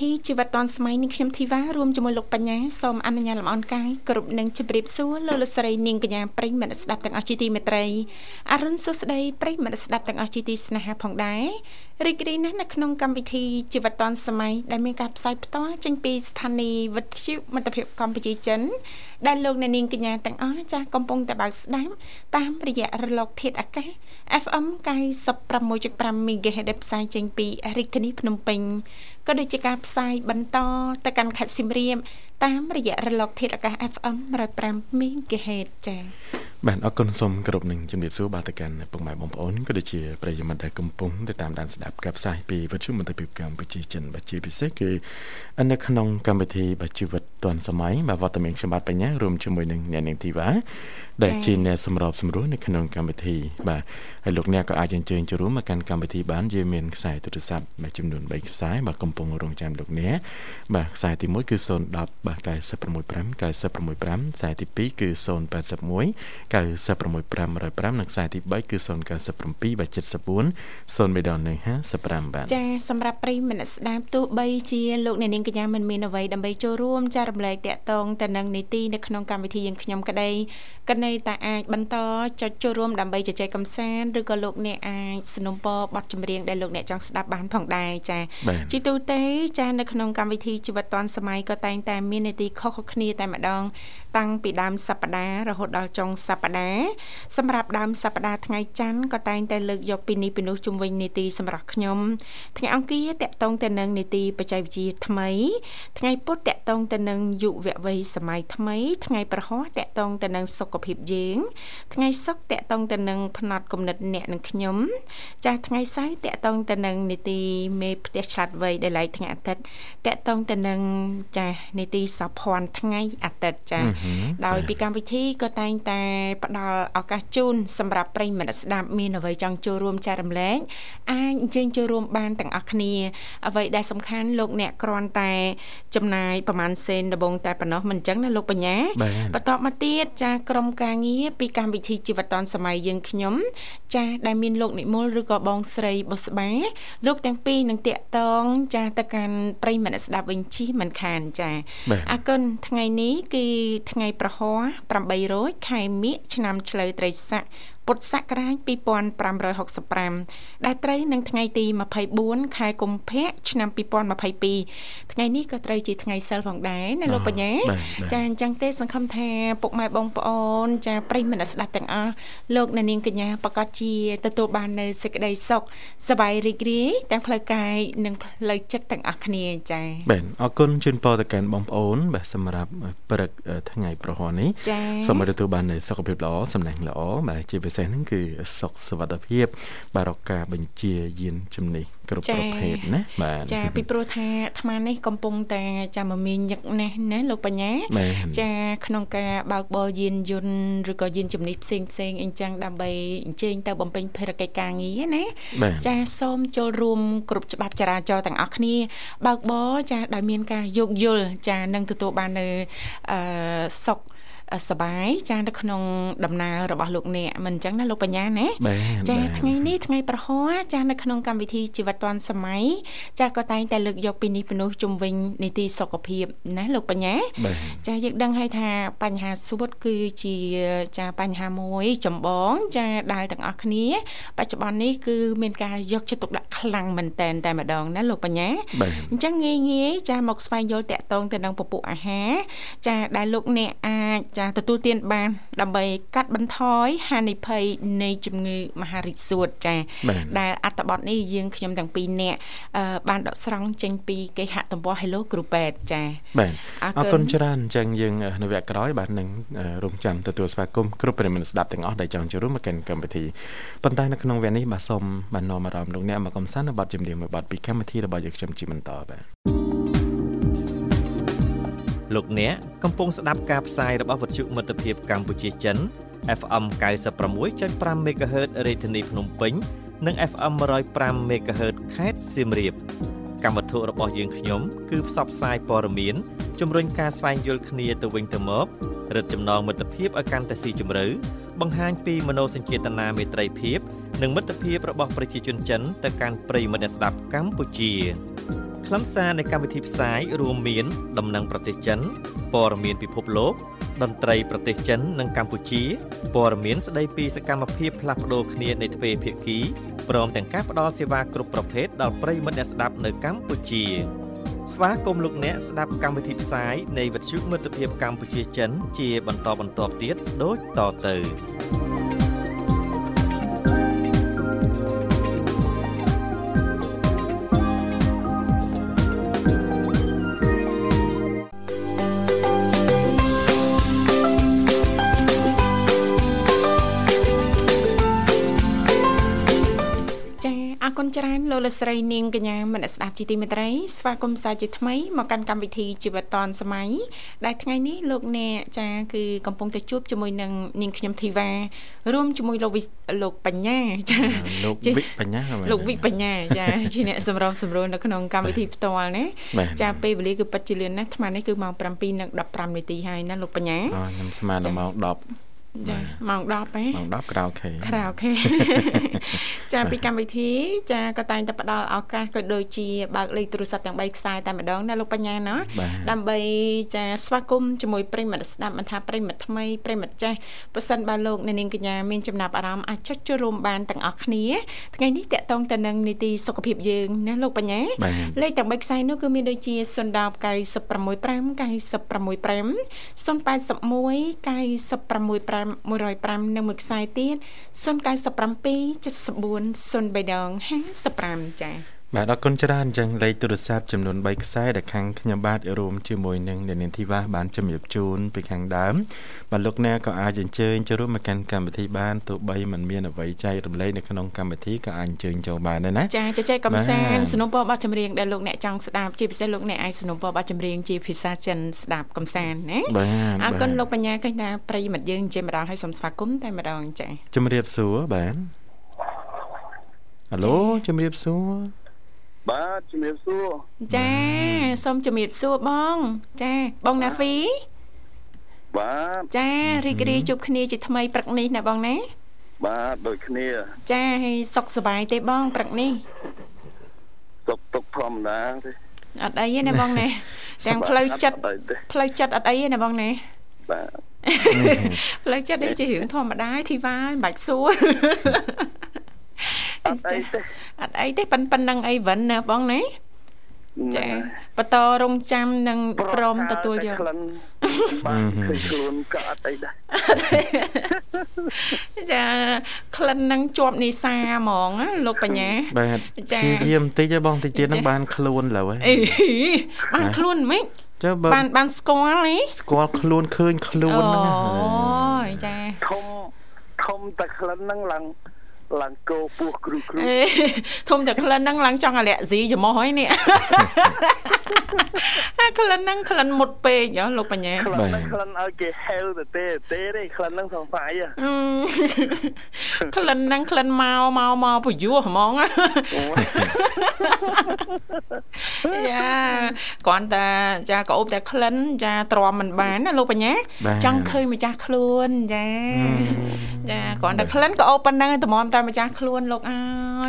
ធីជីវិតឌွန်សម័យនេះខ្ញុំធីវ៉ារួមជាមួយលោកបញ្ញាសូមអនុញ្ញាតលំអរកាយគ្រប់នឹងជម្រាបសួរលោកលស្រីនាងកញ្ញាប្រិយមិត្តស្ដាប់ទាំងអស់ជាទីមេត្រីអរុនសុស្ដីប្រិយមិត្តស្ដាប់ទាំងអស់ជាទីស្នេហាផងដែររីករាយណាស់នៅក្នុងកម្មវិធីជីវិតឌွန်សម័យដែលមានការផ្សាយផ្ទាល់ចេញពីស្ថានីយ៍វិទ្យុមិត្តភាពកម្ពុជាចិនដែលលោកអ្នកនាងកញ្ញាទាំងអស់ចាស់កំពុងតែបើកស្ដាប់តាមរយៈរលកធាតុអាកាស FM 96.5 MHz ដែលផ្សាយចេញពីរាជធានីភ្នំពេញ ក៏ដូចជាការផ្សាយបន្តទៅកាន់ខេត្តសៀមរាបតាមរយៈរលកធាតុអាកាស FM 105 MHz ចា៎ បាទអរគុណសូមគោរពនឹងជំរាបសួរបាទទៅកាន់ពុកម៉ែបងប្អូនក៏ដូចជាប្រិយមិត្តដែលកំពុងតាមដានស្ដាប់ការផ្សាយពីវិទ្យុមន្តភាពកម្ពុជាចិនបាទជាពិសេសគឺនៅក្នុងកម្មវិធីបាទជីវិតឌွန်សម័យបាទវត្តមានខ្ញុំបាទបញ្ញារួមជាមួយនឹងអ្នកនាងធីវ៉ាដែលជាអ្នកសម្របសម្រួលនៅក្នុងកម្មវិធីបាទហើយលោកអ្នកក៏អាចអញ្ជើញចូលរួមមកកាន់កម្មវិធីបានយើងមានខ្សែទូរស័ព្ទបាទចំនួន3ខ្សែបាទកំពុងរងចាំលោកអ្នកបាទខ្សែទី1គឺ010បាទ965 965ខ្សែទី2គឺ081 96505និងខ្សែទី3គឺ097បាទ74 0មេដននិង55បាទចាសម្រាប់ប្រិយមិត្តស្ដាប់ទោះបីជាលោកអ្នកនាងកញ្ញាមិនមានអ្វីដើម្បីចូលរួមចារំលែកតាក់ទងទៅនឹងនីតិនៅក្នុងកម្មវិធីយើងខ្ញុំក្តីក៏នៅតែអាចបន្តចុចចូលរួមដើម្បីជជែកកម្សាន្តឬក៏លោកអ្នកអាចสนុំពរបទចម្រៀងដែលលោកអ្នកចង់ស្ដាប់បានផងដែរចាជីទូទៅចានៅក្នុងកម្មវិធីជីវិតឌွန်សម័យក៏តែងតែមាននីតិខុសៗគ្នាតែម្ដង តាំងពីដើមសប្ដាហ៍រហូតដល់ចុងសប្ដាហ៍សម្រាប់ដើមសប្ដាហ៍ថ្ងៃច័ន្ទក៏តែងតែលើកយកពីនេះពីនោះជុំវិញនីតិសម្រាប់ខ្ញុំថ្ងៃអង្គារតកតងទៅនឹងនីតិបច្ចេកវិទ្យាថ្មី ថ្ងៃពុធតកតងទៅនឹងយុវវ័យសម័យថ្មី ថ្ងៃប្រហោះតកតងទៅនឹងសុខភាពយើង ថ្ងៃសុក្រតកតងទៅនឹងផ្នត់គំនិតអ្នកនិងខ្ញុំ ចាស់ថ្ងៃសៅរ៍តកតងទៅនឹងនីតិមេផ្ទះឆ្លាតវៃដែលឡៃថ្ងៃអាទិត្យតកតងទៅនឹងចាស់នីតិសភ័ណ្ឌថ្ងៃអាទិត្យចាស់ដោយពីកម្មវិធីក៏តែងតែផ្ដល់ឱកាសជូនសម្រាប់ប្រិយមិត្តស្ដាប់មានអ្វីចង់ចូលរួមចែករំលែកអាចអញ្ជើញចូលរួមបានទាំងអស់គ្នា អ្វីដែលសំខាន់លោកអ្នកគ្រាន់តែចំណាយប្រហែលសេនដបងតែប៉ុណ្ណោះមិនអញ្ចឹងណាលោកបញ្ញាបន្ទាប់មកទៀតចាក្រុមការងារពីកម្មវិធីជីវិតឌុនសម័យយើងខ្ញុំចាដែលមានលោកនិមលឬក៏បងស្រីបុស្បាលោកទាំងពីរនឹងតាក់តងចាទៅកាន់ប្រិយមិត្តស្ដាប់វិញជិះមិនខានចាអរគុណថ្ងៃនេះគឺថ្ងៃប្រហ័ស800ខែមិញឆ្នាំឆ្លូវត្រីស័ក ពុទ្ធសករាជ2565ដែលត្រូវនឹងថ្ងៃទី24ខែកុម្ភៈឆ្នាំ2022ថ្ងៃនេះក៏ត្រូវជាថ្ងៃសិលផងដែរណាលោកបញ្ញាចាអញ្ចឹងទេសង្ឃឹមថាពុកម៉ែបងប្អូន ចាប្រិយមិត្តស្ដាប់ទាំងអស់លោកអ្នកនាងកញ្ញាប្រកាសជាទទួលបាននៅសេចក្តីសុខសប្បាយរីករាយទាំងផ្លូវកាយនិងផ្លូវចិត្តទាំងអស់គ្នាចាបាទអរគុណជូនពរទៅកាន់បងប្អូន បាទសម្រាប់ព្រឹកថ្ងៃប្រហ័ននេះសូមទទួលបាននូវសុខភាពល្អសំណាងល្អបាទជាពិសេសហ្នឹងគឺសុខសុវត្ថិភាពបាទរកការបញ្ជាយានជំនិះគ្រប់ប្រភេទណាបាទចាពីព្រោះថាអាត្មានេះកំពុងតែចាំមមាញញឹកណាស់ណាលោកបញ្ញាចាក្នុងការបើកបរយានយន្តឬក៏យានជំនិះផ្សេងផ្សេងអីចឹងដើម្បីអញ្ជើញទៅបំពេញភារកិច្ចការងារណាចាសូមចូលរួមគ្រប់ច្បាប់ចរាចរណ៍ទាំងអស់គ្នាបើកបរចាដោយមានការយោគយល់ចានឹងទទួលបាននៅអឺសុខ សបាយចានៅក្នុងដំណើររបស់លោកអ្នកមិនអញ្ចឹងណាលោកបញ្ញាណាចាថ្ងៃនេះថ្ងៃប្រហ័សចានៅក្នុងកម្មវិធីជីវិតឌွန်សម័យចាក៏តែងតែលើកយកពីនេះពីនោះជុំវិញនីតិសុខភាពណាលោកបញ្ញាចាយើងដឹងហើយថាបញ្ហាសួតគឺជាចាបញ្ហាមួយចម្បងចាដែលទាំងអស់គ្នា បច្ចុប្បន្ននេះគឺមានការយកចិត្តទុកដាក់ខ្លាំងមែនតែនតែម្ដងណាលោកបញ្ញាអញ្ចឹងងាយងាយចាមកស្វែងយល់តាក់ទងទៅនឹងពពុះអាហារចាដែលលោកអ្នកអាចចាទទួលទានបានដើម្បីកាត់បន្ថយហានិភ័យនៃជំងឺមហារីកសួតចាដែលអត្តបទនេះយើងខ្ញុំទាំងពីរនាក់បានដកស្រង់ចេញពីគេហទំព័រ Hello គ្រូពេទ្យចាបាទអរគុណច្រើនអញ្ចឹងយើងនៅវគ្គក្រោយបាទនឹងរងចាំទទួលស្វាគមន៍គ្រប់ប្រិយមិត្តស្ដាប់ទាំងអស់ដែលចង់ចូលរួមមកកាន់កម្មវិធីប៉ុន្តែនៅក្នុងវគ្គនេះបាទសូមបាននាំអារម្មណ៍លោកអ្នកមកកំសាន្តនៅបទចម្រៀងមួយបទពីកម្មវិធីរបស់យើងខ្ញុំជាបន្តបាទ លោកអ្នកកំពុងស្ដាប់ការផ្សាយរបស់វិទ្យុមិត្តភាពកម្ពុជាចិន FM 96.5 MHz រាជធានីភ្នំពេញ និង FM 105 MHz ខេត្តសៀមរាបកម្មវិធីរបស់យើងខ្ញុំគឺផ្សព្វផ្សាយព័ត៌មានជំរុញការស្វែងយល់គ្នាទៅវិញទៅមករឹតចំណងមិត្តភាពឲ្យកាន់តែស៊ីជម្រៅបង្ហាញពីមនោសញ្ចេតនាមេត្រីភាព និងមិត្តភាពរបស់ប្រជាជនចិនទៅកាន់ប្រិយមិត្តអ្នកស្ដាប់កម្ពុជា ខ្លឹមសារនៃកម្មវិធីផ្សាយរួមមាន ដំណឹងប្រទេសចិនព័ត៌មានពិភពលោក តន្ត្រីប្រទេសចិន និងកម្ពុជាព័ត៌មានស្ដីពីសកម្មភាពផ្លាស់ប្ដូរគ្នានៃទ្វេភាគីព្រមទាំងការផ្តល់សេវាគ្រប់ប្រភេទដល់ប្រិយមិត្តអ្នកស្ដាប់នៅកម្ពុជាស្វាគមន៍លោកអ្នកស្ដាប់កម្មវិធីផ្សាយនៃវិទ្យុមិត្តភាពកម្ពុជាចិន ជាបន្តបន្ទាប់ទៀតដូចតទៅ ច្រើនលោកលស្រីនាងកញ្ញាមនស្ដាប់ជីទីមេត្រីស្វាគមន៍សាជាថ្មីមកកាន់កម្មវិធីជីវិតឌွန်សម័យដែលថ្ងៃនេះលោកអ្នកចាគឺកំពុងតែជួបជាមួយនឹងនាងខ្ញុំធីវ៉ារួមជាមួយលោកលោកបញ្ញាចាលោកវិបញ្ញាលោកវិបញ្ញាចាជាអ្នកសម្របសម្រួលនៅក្នុងកម្មវិធីផ្ទាល់ណាចាពេលវេលាគឺពិតជាលឿនណាស់អានេះគឺម៉ោង7:15នាទីហើយណាលោកបញ្ញាខ្ញុំស្មានដល់ម៉ោង10 ចាម៉ោង10ហ៎ម៉ោង10ក្រៅខេក្រៅខេចាពីកម្មវិធីចាក៏តែងតែផ្ដល់ឱកាសក៏ដូចជាបើកលេខទូរស័ព្ទទាំង3ខ្សែតែម្ដងណាលោកបញ្ញាណាដើម្បីចាស្វាគមន៍ជាមួយប្រិមិត្តស្ដាប់មិនថាប្រិមិត្តថ្មីប្រិមិត្តចាស់ប៉ះសិនបើលោកអ្នកនាងកញ្ញាមានចំណាប់អារម្មណ៍អាចចុចចូលរួមបានទាំងអស់គ្នាថ្ងៃនេះតកតងទៅនឹងនីតិសុខភាពយើងណាលោកបញ្ញាលេខទាំង3ខ្សែនោះគឺមានដូចជា010 965 965 081 965 105និងមួយខ្សែទៀត097 74 03ដង55ចា៎ បាទអរគុណច្រើនអញ្ចឹងលេខទូរស័ព្ទចំនួន3ខ្សែដែលខាងខ្ញុំបាទរួមជាមួយនឹងអ្នកនាងធីវ៉ាបានជំរាបជូនពីខាងដើមបាទលោកអ្នកក៏អាចអញ្ជើញចូលរួមមកកាន់កម្មវិធីបានទោះបីមិនមានអ្វីចែករំលែកនៅក្នុងកម្មវិធីក៏អាចអញ្ជើញចូលបានដែរណាចាជជែកកំសាន្តสนុំពរប័ណ្ណចម្រៀងដែលលោកអ្នកចង់ស្ដាប់ជាពិសេសលោកអ្នកអាចสนុំពរប័ណ្ណចម្រៀងជាភាសាចិនស្ដាប់កំសាន្តណាបាទអរគុណលោកបញ្ញាឃើញថាប្រិយមិត្តយើងអញ្ជើញម្ដងឲ្យសូមស្វាគមន៍តែម្ដងចាជំរាបសួរបាទហៅឡូជំរាបសួរ បាទជំរាបសួរចាសូមជំរាបសួរបង ចា បងណាហ្វីបាទចារីករាយជួបគ្នាជាថ្មីព្រឹកនេះណាបងណាបាទដូចគ្នា ចាហើយសុខសប្បាយទេបងព្រឹកនេះសុខទុកធម្មតាទេអត់អីទេណាបងណាទាំងផ្លូវចិត្តផ្លូវចិត្តអត់អីទេណាបងណាបាទផ្លូវចិត្តនេះជារឿងធម្មតាធីវ៉ាមិនបាច់សួរ អត់អីទេអត់អីទេប៉ុណ្ប៉ុណ្ណឹងអីវិនណាបងណាចាបន្តរងចាំនឹងព្រមទទួលយកបានឃើញខ្លួនក៏អត់អីដែរចាក្លិននឹងជាប់នេសាហ្មងលោកបញ្ញាបាទចាជាយាមតិចទេបងតិចទៀតនឹងបានខ្លួនលើហ៎បានខ្លួនមិនចុះបានបានស្គាល់ហ៎ស្គាល់ខ្លួនឃើញខ្លួនហ្នឹងអូយចាធំធំតែក្លិនហ្នឹងឡើង ឡើងគោពោះគ្រូគ្រូធំតែក្លិនហ្នឹងឡើងចង់អាលាក់ស៊ីច្មោះហើយនេះអាក្លិនហ្នឹងក្លិនមុតពេកហ៎លោកបញ្ញាក្លិនហ្នឹងក្លិនឲ្យគេហេវទៅទេទេទេក្លិនហ្នឹងសង្ស័យក្លិនហ្នឹងក្លិនមកមកមកពយុះហ្មងយ៉ាគ្រាន់តែចាក៏អប់តែក្លិនចាទ្រាំមិនបានណាលោកបញ្ញាចង់ឃើញម្ចាស់ខ្លួនចាចាគ្រាន់តែក្លិនក៏អប់ប៉ុណ្ណឹងតម្រាំតែម្ចាស់ខ្លួនលោកអើ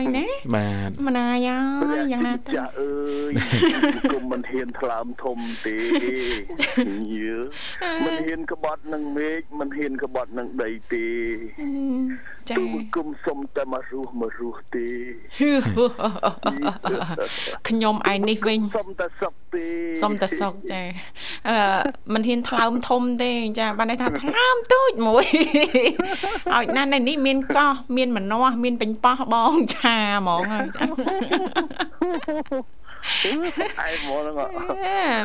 យណាបាទមណាយអើយយ៉ាងណាទៅចាអើយគុំមិនហ៊ានថ្លើមធំទេញើមិនហ៊ានក្បត់នឹងមេឃមិនហ៊ានក្បត់នឹងដីទេ ចាគុំសុំតែមករស់មករស់ទេខ្ញុំឯនេះវិញសុំតែសុកទេសុំតែសុកចាអឺមិនហ៊ានថ្លើមធំទេចាបានន័យថាថ្លើមទូចមួយឲ្យណានៅនេះមានកោះមានម្នាស់មានពេញប៉ោះបងឆាហ្មងហើយ ចាអែមកហ្នឹ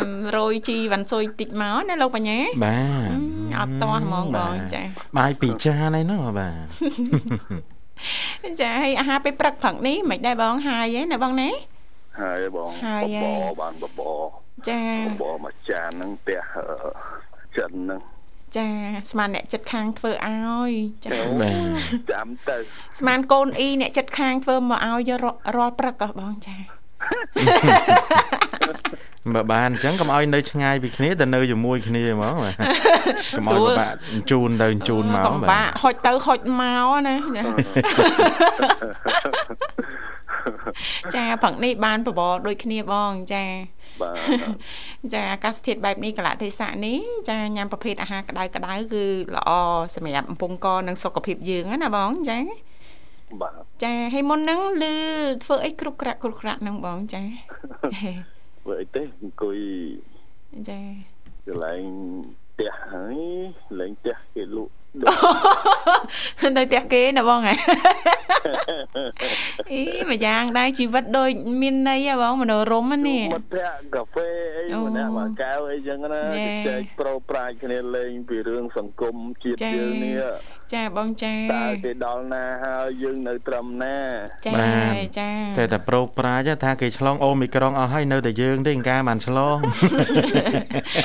ងរយជីវ៉ាន់ស៊ុយតិចមកណាលោកបញ្ញាបាទអត់តោះហ្មងបងចាបាយពីចានឯនោះបាទចាហើយអាហារពេលព្រឹកព្រឹកនេះមិនដែរបងហើយឯណាបងណាហើយបងបបបានបបចាបបមួយចានហ្នឹងផ្ទះចិនហ្នឹងចាស្មានអ្នកចិត្តខាងធ្វើឲ្យចាបាទចាំទៅស្មានកូនអ៊ីអ្នកចិត្តខាងធ្វើមកឲ្យរាល់ព្រឹកក៏បងចា បើបានអញ្ចឹងកុំឲ្យនៅឆ្ងាយពីគ្នាតែនៅជាមួយគ្នាហ្មងបាទកុំឲ្យបាក់ជូនទៅជូនមកបាទបាក់ហុចទៅហុចមកណាចាផឹកនេះបានបបរដូចគ្នាបងចាបាទចាអាកាសធាតុបែបនេះកលៈទេសៈនេះចាញ៉ាំប្រភេទអាហារក្តៅក្តៅគឺល្អសម្រាប់អំពង់កនិងសុខភាពយើងណាបងចា បាទចាហើយមុនហ្នឹងលឺធ្វើអីគ្រប់ក្រាក់គ្រប់ក្រាក់ហ្នឹងបងចាធ្វើអីទេអង្គុយចាកន្លែងផ្ទះហើយលែងផ្ទះគេលក់នៅផ្ទះគេណាបងហ៎អីមួយយ៉ាងដែរជីវិតដូចមានន័យហ៎បងមនោរមនេះមិត្តភក្តិកាហ្វេអីម្នាក់មួយកែវអីចឹងណាចែកប្រូប្រាជ្ញគ្នាលេងពីរឿងសង្គមជាតិយើងនេះ ចាបងចាតើគេដល់ណាហើយយើងនៅត្រឹមណាចាចាតែតែប្រូប្រាជ្ញថាគេឆ្លងអូមីក្រុងអស់ហើយនៅតែយើងទេអង្ការបានឆ្លង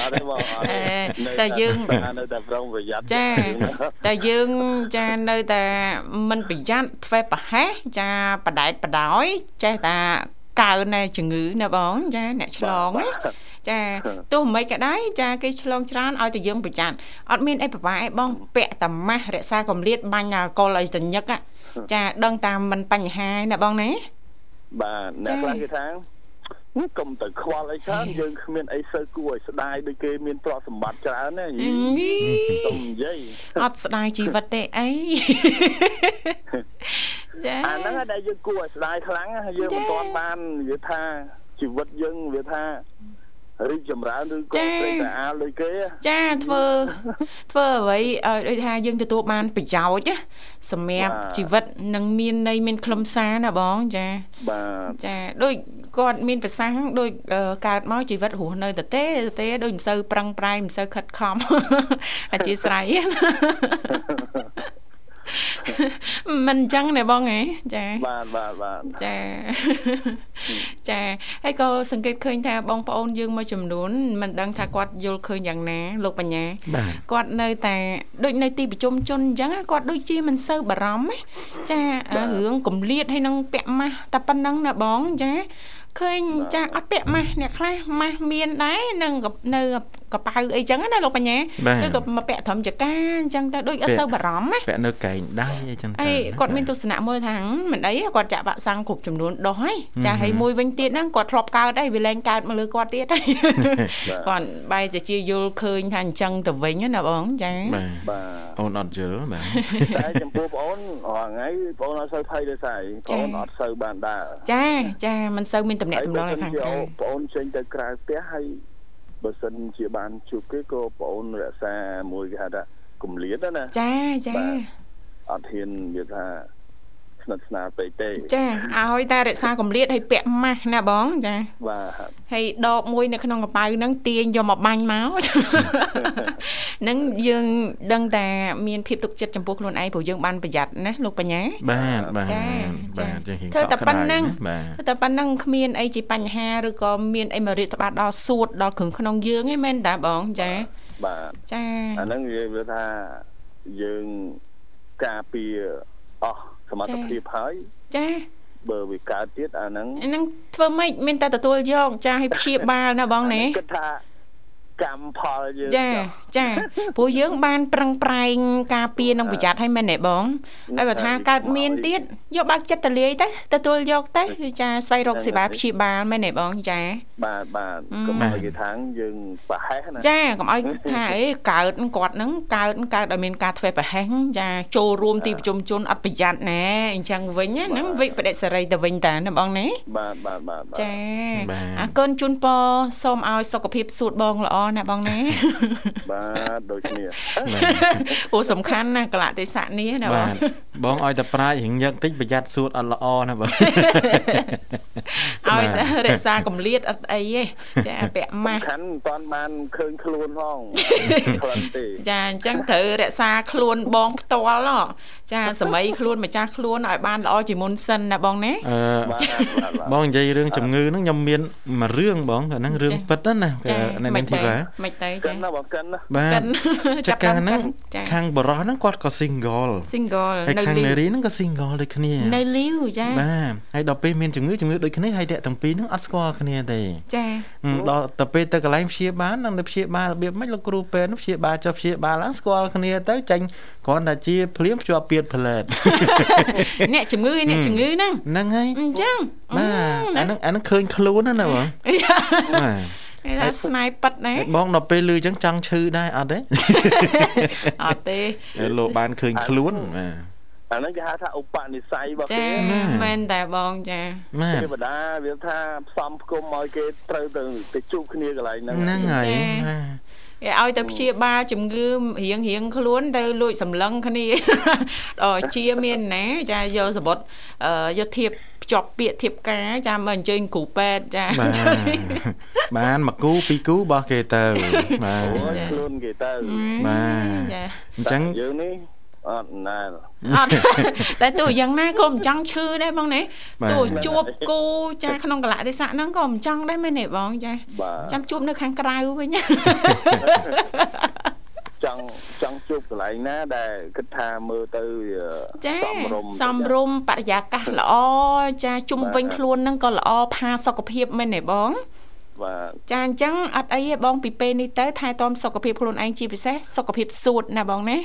អត់ទេបងតែយើងនៅតែប្រុងប្រយ័ត្នចាតែយើងចានៅតែមិនប្រយ័ត្នធ្វើប្រហែសចាបដែតបដោយចេះតែកើណែជំងឺណាបងចាអ្នកឆ្លងណា ចាទោះមិនក៏ដែរចាគេឆ្លងច្រើនឲ្យតែយើងប្រយ័ត្នអត់មានអីពិបាកឯងបងពាក់តាម៉ាស់រក្សាកម្រិតបាញ់អាកុលឲ្យតញឹកចាដឹងតាមមិនបញ្ហាណាបងណាបាទអ្នកខ្លះគេថាកុំទៅខ្វល់អីច្រើនយើងគ្មានអីសូវគួរឲ្យស្ដាយដូចគេមានទ្រព្យសម្បត្តិច្រើនណាកុំនិយាយអត់ស្ដាយជីវិតទេអីចាអាហ្នឹងដែលយើងគួរឲ្យស្ដាយខ្លាំងយើងមិនទាន់បាននិយាយថាជីវិតយើងវាថា រីកចម្រើនឬក៏ព្រៃតាអាលដូចគេចាធ្វើធ្វើអ្វីឲ្យដូចថាយើងទទួលបានប្រយោជន៍សម្រាប់ជីវិតនឹងមានន័យមានខ្លឹមសារណាបងចាបាទចាដូចគាត់មានប្រសាសន៍ដូចកើតមកជីវិតរស់នៅតទេតទេដូចមិនសូវប្រឹងប្រែងមិនសូវខិតខំអធិស្ឋាន មិនអញ្ចឹងណែបងហ៎ចាបាទបាទបាទចាចាហើយក៏សង្កេតឃើញថាបងប្អូនយើងមួយចំនួនមិនដឹងថាគាត់យល់ឃើញយ៉ាងណាលោកបញ្ញាគាត់នៅតែដូចនៅទីប្រជុំជនអញ្ចឹងគាត់ដូចជាមិនសូវបារម្ភចារឿងកម្លៀតហើយនឹងពាក់ម៉ាស់តែប៉ុណ្ណឹងណាបងចា ឃើញចាអត់ពាក់ម៉ាស់អ្នកខ្លះម៉ាស់មានដែរនឹងនៅកប៉ៅអីចឹងណាលោកបញ្ញាឬក៏មកពាក់ត្រឹមចកាអញ្ចឹងទៅដូចអត់សូវបារម្ភណាពាក់នៅកែងដៃអីចឹងទៅអីគាត់មានទស្សនៈមួយថាមិនអីគាត់ចាក់បាក់សាំងគ្រប់ចំនួនដោះហើយចាហើយមួយវិញទៀតហ្នឹងគាត់ធ្លាប់កើតហើយវាលែងកើតមកលើគាត់ទៀតហើយគាត់បែរជាជាយល់ឃើញថាអញ្ចឹងទៅវិញណាបងចាបាទអូនអត់យល់បាទតែចំពោះបងអូនរាល់ថ្ងៃបងអូនអត់សូវភ័យទេស្អីបងអូនអត់សូវបានដើរចាចាមិនសូវមានតំណែងតំណងនៅខាងក្រៅបងអូនចេញទៅក្រៅផ្ទះហើយបើសិនជាបានជួបគេក៏បងអូនរក្សាមួយគេហៅថាគម្លាតណាចាចាអត់ហ៊ាននិយាយថា ស្និទ្ធស្នាលពេកទេចាឲ្យតែរក្សាកម្រិតឲ្យពាក់ម៉ាស់ណាបងចាបាទហើយដបមួយនៅក្នុងកប៉ៅហ្នឹងទាញយកមកបាញ់មកហ្នឹងយើងដឹងតែមានភាពទុកចិត្តចំពោះខ្លួនឯងព្រោះយើងបានប្រយ័ត្នណាលោកបញ្ញាបាទបាទចាចាធ្វើតែប៉ុណ្្នឹងធ្វើតែប៉ុណ្្នឹងគ្មានអីជាបញ្ហាឬក៏មានអីមករៀបត្បាតដល់សួតដល់គ្រឿងក្នុងយើងឯងមែនតាបងចាបាទចាអាហ្នឹងនិយាយថាយើងការពារអស់ សមត្ថភាពហើយចាបើវាកើតទៀតអាហ្នឹងហ្នឹងធ្វើម៉េចមានតែទទួលយកចាឲ្យព្យាបាលណាបងណាគិតថា កម្មផលយើងចាចាព្រោះយើងបានប្រឹងប្រែងការពារនិងប្រយ័ត្នឲ្យមែនទេបងហើយបើថាកើតមានទៀតយកបើកចិត្តតលាយទៅទទួលយកទៅចាស្វែងរកសេវាព្យាបាលមែនទេបងចាបាទបាទកុំឲ្យគេថាងយើងប្រហែសណាចាកុំឲ្យថាអីកើតគាត់ហ្នឹងកើតកើតឲ្យមានការធ្វើប្រហែសចាចូលរួមទីប្រជុំជនអត់ប្រយ័ត្នណាអញ្ចឹងវិញហ្នឹងវិបដិសេរីទៅវិញតាណាបងណាបាទបាទបាទចាអរគុណជូនពរសូមឲ្យសុខភាពសួតបងល្អណាបងណាបាទដូចគ្នាអូសំខាន់ណាកលៈទេសៈនេះណាបង បងឲ្យតែប្រាជ្ញរៀងញឹកតិចប្រយ័ត្នសួតអត់ល្អណាបងឲ្យតែរក្សាកម្លៀតអត់អីទេចាពាក់ម៉ាស់ខាន់មិនតាន់បានឃើញខ្លួនផងក្លិនទេចាអញ្ចឹងត្រូវរក្សាខ្លួនបងផ្ទាល់ចាសម័យខ្លួនម្ចាស់ខ្លួនឲ្យបានល្អជាមុនសិនណាបងណាបងនិយាយរឿងជំងឺហ្នឹងខ្ញុំមានមួយរឿងបងអាហ្នឹងរឿងពិតណានៅនាងធីវ៉ាមិនទៅចាកិនណាបងកិនណាបាទចាប់កាលហ្នឹងខាងបរោះហ្នឹងគាត់ក៏ single single ហើយខាងនារីហ្នឹងក៏ single ដូចគ្នានៅលីវចាបាទហើយដល់ពេលមានជំងឺជំងឺដូចគ្នាហើយអ្នកទាំងពីរហ្នឹងអត់ស្គាល់គ្នាទេចាដល់ទៅពេលទៅកន្លែងព្យាបាលនឹងទៅព្យាបាលរបៀបម៉េចលោកគ្រូពេទ្យព្យាបាលចុះព្យាបាលឡើងស្គាល់គ្នាទៅចាញ់គ្រាន់តែជាភ្លាមភ្ជាប់ពៀតផ្លែតអ្នកជំងឺអ្នកជំងឺហ្នឹងហ្នឹងហើយអញ្ចឹងបាទអាហ្នឹងអាហ្នឹងឃើញខ្លួនណាណាបងបាទគេថាស្នៃប៉ិតណាបងដល់ពេលលឺអញ្ចឹងចង់ឈឺដែរអត់ទេអត់ទេលោកបានឃើញខ្លួនបាទ អាហ្នឹងគេហៅថាឧបនិស្ស័យរបស់គេមែនតែបងចាទេវតាវាថាផ្សំផ្គុំឲ្យគេត្រូវទៅទៅជួបគ្នាកន្លែងហ្នឹងហ្នឹងហើយគេឲ្យទៅព្យាបាលជំងឺរៀងរៀងខ្លួនទៅលួចសម្លឹងគ្នាដល់ជាមានណាចាយកសបុតយកធៀបភ្ជាប់ពាក្យធៀបការចាមកអញ្ជើញគ្រូពេទ្យចាបានមកគូពីរគូរបស់គេទៅបាទខ្លួនគេទៅបាទចាអញ្ចឹងយើងនេះ អត់ណាអត់តែទោះយ៉ាងណាក៏មិនចង់ឈឺដែរបងណាទោះជួបគូចាក្នុងកលៈទេសៈហ្នឹងក៏មិនចង់ដែរមែនទេបងចាចាំជួបនៅខាងក្រៅវិញចង់ចង់ជួបកន្លែងណាដែលគិតថាមើលទៅសំរុំសំរុំបរិយាកាសល្អចាជុំវិញខ្លួនហ្នឹងក៏ល្អផាសុខភាពមែនទេបង បាទចាអញ្ចឹងអត់អីទេបងពីពេលនេះទៅថែទាំសុខភាពខ្លួនឯងជាពិសេសសុខភាពសួតណាបងណា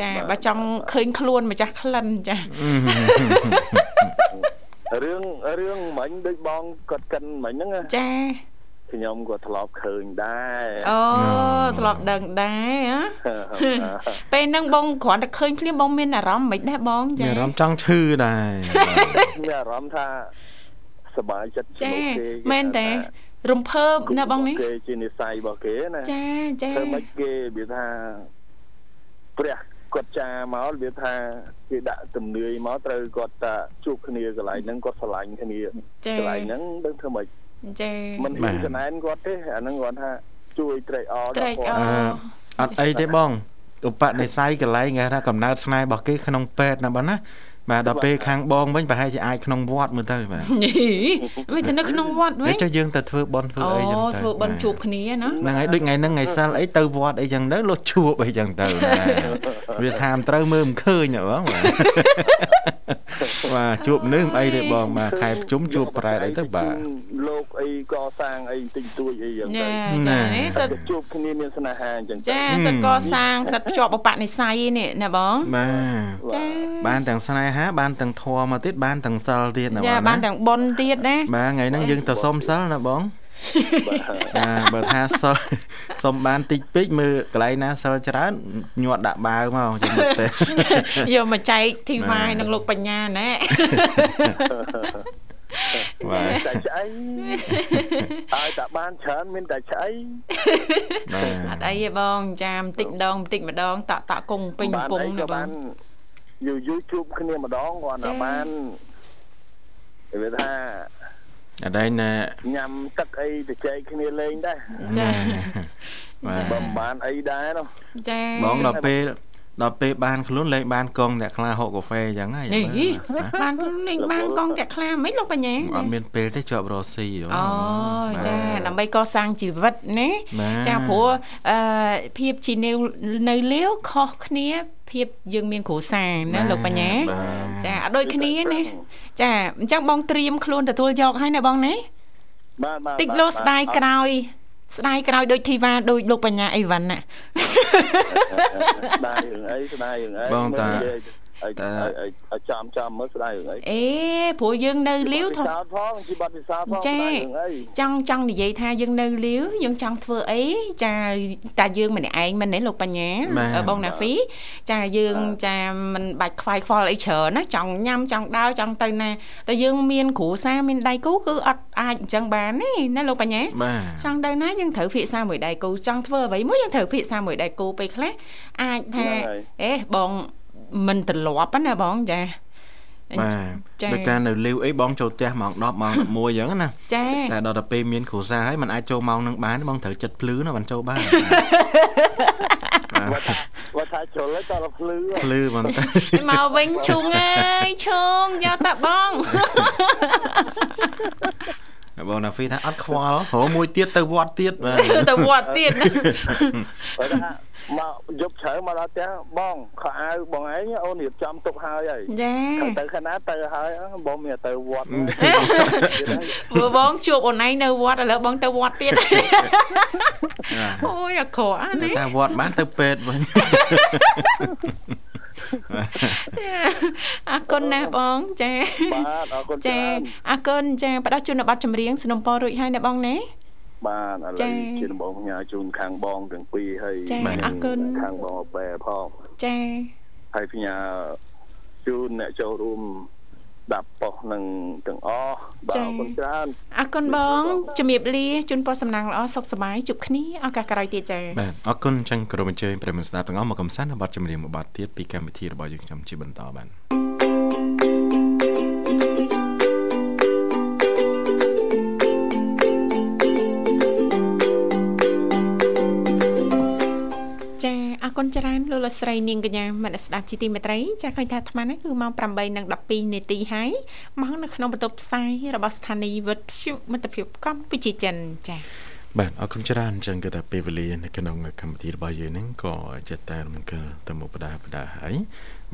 ចាបើចង់ឃើញខ្លួនម្ចាស់ក្លិនចារឿងរឿងមិញដូចបងគាត់កិនមិញហ្នឹងចាខ្ញុំក៏ធ្លាប់ឃើញដែរអូធ្លាប់ដឹងដែរពេលហ្នឹងបងគ្រាន់តែឃើញភ្លាមបងមានអារម្មណ៍មិនដែរបងចាមានអារម្មណ៍ចង់ឈឺដែរមានអារម្មណ៍ថាសប្បាយចិត្តជាមួយគេមែនតែ រំភើបណាបងនេះគេជានិស័យរបស់គេណាចាចាធ្វើម៉េចគេវាថាព្រះគាត់ចាមកវាថាគេដាក់ទំនាយមកត្រូវគាត់តាជួបគ្នាកន្លែងហ្នឹងគាត់ស្រឡាញ់គ្នាកន្លែងហ្នឹងដឹងធ្វើម៉េចចាមិនហ៊ានចំណែនគាត់ទេអាហ្នឹងគាត់ថាជួយត្រេកអរដល់គាត់អត់អីទេបងឧបនិស្ស័យកន្លែងគេថាកំណើតស្នេហ៍របស់គេក្នុងពេទ្យណាបងណា បាទដល់ពេលខាងបងវិញប្រហែលជាអាចក្នុងវត្តមើលទៅបាទវិញទៅនៅក្នុងវត្តវិញចុះយើងទៅធ្វើបន់ធ្វើអីចឹងទៅអូធ្វើបន់ជួបគ្នាណាហ្នឹងហើយដូចថ្ងៃហ្នឹងថ្ងៃសិលអីទៅវត្តអីចឹងទៅលុះជួបអីចឹងទៅណាវាថាមត្រូវមើលមិនឃើញហ៎បងបាទ បាទជួបនឹងអីទេបងបាទខែប្រជុំជួបប្រែតអីទៅបាទលោកអីកសាងអីតិចតួចអីចឹងទៅចាសិតជួបគ្នាមានស្នេហាអញ្ចឹងចាសិតកសាងសិតភ្ជាប់បបនិស័យនេះណាបងបាទចាបានទាំងស្នេហាបានទាំងធម៌មកទៀតបានទាំងសិលទៀតណាបងចាបានទាំងបុណ្យទៀតណាបាទថ្ងៃហ្នឹងយើងទៅសុំសិលណាបង បាទបើថាសុំសុំបានតិចពេកមើលកន្លែងណាសិលច្រើនញាត់ដាក់បាវមកចាំទៅយកមកចែកធីវ៉ាយនឹងលោកបញ្ញាណែបាទតែឆ្អីឲ្យតែបានច្រើនមានតែឆ្អីបាទអត់អីទេបងចាបន្តិចម្ដងបន្តិចម្ដងតាក់តាក់គង់ពេញពងណាបងយូរយូរជួបគ្នាម្ដងគាត់តែបានវាថា អដែងណែញ៉ាំទឹកអីទៅចែកគ្នាលេងដែរចាបាទបើមិនបានអីដែរនោះចាបងដល់ពេលដល់ពេលបានខ្លួនលេងបានកងអ្នកខ្លាហូបកាហ្វេអញ្ចឹងហើយបានខ្លួនលេងបានកងអ្នកខ្លាមិនលោកបញ្ញាអត់មានពេលទេជាប់រស់ស៊ីអូចាដើម្បីកសាងជីវិតណាចាព្រោះអឺភាពជីនៅនៅលាវខុសគ្នា ភាពយើងមានគ្រួសារណាលោកបញ្ញាចាអត់ដូចគ្នាណាចាអញ្ចឹងបងត្រៀមខ្លួនទទួលយកហើយណាបងណាបាទបាទតិចលោស្ដាយក្រោយស្ដាយក្រោយដូចធីវ៉ាដូចលោកបញ្ញាអីវ៉ាន់ណាស្ដាយរឿងអីស្ដាយរឿងអីបងតាឲ្យឲ្យ ចាំចាំមើលស្ដាយរឿងអីអេព្រោះយើងនៅលាវថោះផងជីបត់ពិសាផងចាចង់ចង់និយាយថាយើងនៅលាវយើងចង់ធ្វើអីចាតែយើងម្នាក់ឯងមិនទេលោកបញ្ញាបងណាហ្វីចាយើងចាមិនបាច់ខ្វាយខ្វល់អីច្រើនណាចង់ញ៉ាំចង់ដើរចង់ទៅណាតែយើងមានគ្រួសារមានដៃគូគឺអត់អាចអញ្ចឹងបានទេណាលោកបញ្ញាចង់ទៅណាយើងត្រូវភាសាមួយដៃគូចង់ធ្វើអ្វីមួយយើងត្រូវភាសាមួយដៃគូពេលខ្លះអាចថាអេបង មិនត្រឡប់ណាបងចាបាទដោយការនៅលាវអីបងចូលផ្ទះម៉ោង10ម៉ោង11អញ្ចឹងណាចាតែដល់ទៅពេលមានគ្រួសារហើយมันអាចចូលម៉ោងនឹងបានបងត្រូវចិត្តភ្លឺណាបានចូលបានបើថាជ្រុលទៅដល់ភ្លឺភ្លឺបងមកវិញឈុងអើយឈុងយកតាបង បងណាហ្វីថាអត់ខ្វល់ហៅមួយទៀតទៅវត្តទៀតបាទទៅវត្តទៀតបើថាមកយប់ជ្រៅមកដល់ផ្ទះបងខោអាវបងឯងអូនរៀបចំទុកហើយហើយចាទៅខាងណាទៅហើយបងមានទៅវត្តបើបងជួបអូនឯងនៅវត្តឥឡូវបងទៅវត្តទៀតអូយអាក្រក់ណាតែវត្តបានទៅពេទ្យវិញ អរគុណណាស់បងចាបាទអរគុណចាអរគុណចាផ្ដល់ជូនប័ណ្ណចម្រៀងสนុំពររួចហើយណាបងណាបាទឥឡូវជាដំបងផ្ញើជូនខាងបងទាំងពីរហើយអរគុណខាងបងអបែផងចាហើយផ្ញើជូនអ្នកចូលរួម ដាប់ប៉ុសនឹងទាំងអស់បាទអរគុណច្រើនអរគុណបងជំរាបលាជូនពរសំណាងល្អសុខសប្បាយជួបគ្នាឱកាសក្រោយទៀតចា៎បាទអរគុណចឹងក្រុមអញ្ជើញប្រិយមិត្តស្ដាប់ទាំងអស់មកកំសាន្តនៅបទចម្រៀងមួយបទទៀតពីកម្មវិធីរបស់យើងខ្ញុំជាបន្តបាទ គុណច្រើនលោកលោកស្រីនាងកញ្ញាមនស្ដាប់ជីទីមេត្រីចាស់ឃើញថាអាត្មានេះគឺម៉ោង8:12នាទីហើយមកនៅក្នុងបន្ទប់ផ្សាយរបស់ស្ថានីយ៍វិទ្យុមិត្តភាពកម្ពុជាចិនចា៎បាទអរគុណច្រើនអញ្ចឹងគឺថាពេលវេលានៅក្នុងកម្មវិធីរបស់យើងហ្នឹងក៏ចិត្តតែរំកិលទៅមុខបដាបដាហើយ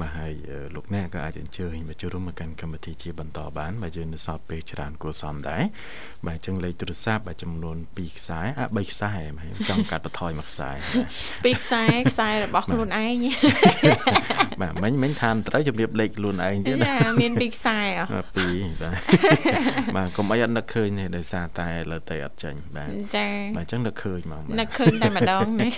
បាទហើយលោកអ្នកក៏អាចអញ្ជើញមកចូលរួមមកកាន់កម្មវិធីជាបន្តបានបាទយើងនៅសល់ពេលច្រើនគួរសមដែរបាទអញ្ចឹងលេខទូរស័ព្ទបាទចំនួន2ខ្សែអា3ខ្សែបាទចង់កាត់បន្ថយមួយខ្សែ2ខ្សែខ្សែរបស់ខ្លួនឯងបាទមិញមិញថាមត្រូវជំរាបលេខខ្លួនឯងទៀតណាមាន2ខ្សែអ2បាទបាទកុំអីអត់នឹកឃើញទេដោយសារតែលើតែអត់ចាញ់បាទចាបាទអញ្ចឹងនឹកឃើញហ្មងនឹកឃើញតែម្ដងណា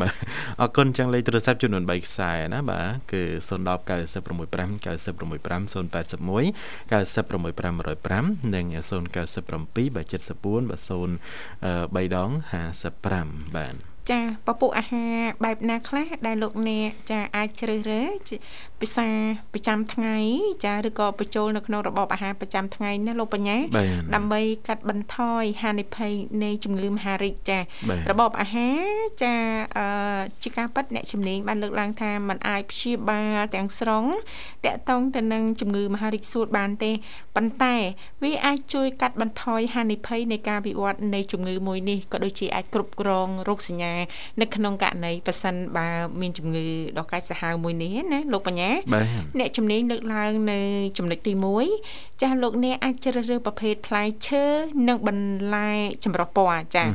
បាទអរគុណអញ្ចឹងលេខទូរស័ព្ទចំនួន3ខ្សែណាបាទគឺ010 965 965 081 965 105និង097 74 3ដង55បាទ ចាពពុះអាហារបែបណាខ្លះដែលលោកអ្នកចាអាចជ្រើសរើសពិសាប្រចាំថ្ងៃ ចាឬក៏បញ្ចូលនៅក្នុងរបបអាហារប្រចាំថ្ងៃណាលោកបញ្ញាដើម្បីកាត់បន្ថយហានិភ័យនៃជំងឺមហារីកចារបបអាហារចាអឺជាការប៉ັດអ្នកជំនាញបានលើកឡើងថាมันអាចព្យាបាលទាំងស្រុងតកតងទៅនឹងជំងឺមហារីកសួតបានទេប៉ុន្តែ វាអាចជួយកាត់បន្ថយហានិភ័យនៃការវិវត្តនៃជំងឺមួយនេះក៏ដូចជាអាចគ្រប់គ្រងរោគសញ្ញា នៅក្នុងករណីប៉ះសិនបើមានជំងឺដកាច់សាហាវមួយនេះណាលោកបញ្ញាអ្នកជំនាញលើកឡើងនៅចំណុចទី1ចាស់លោកអ្នកអាចជ្រើសរើសប្រភេទផ្លែឈើនិងបន្លែចម្រុះពណ៌ចា៎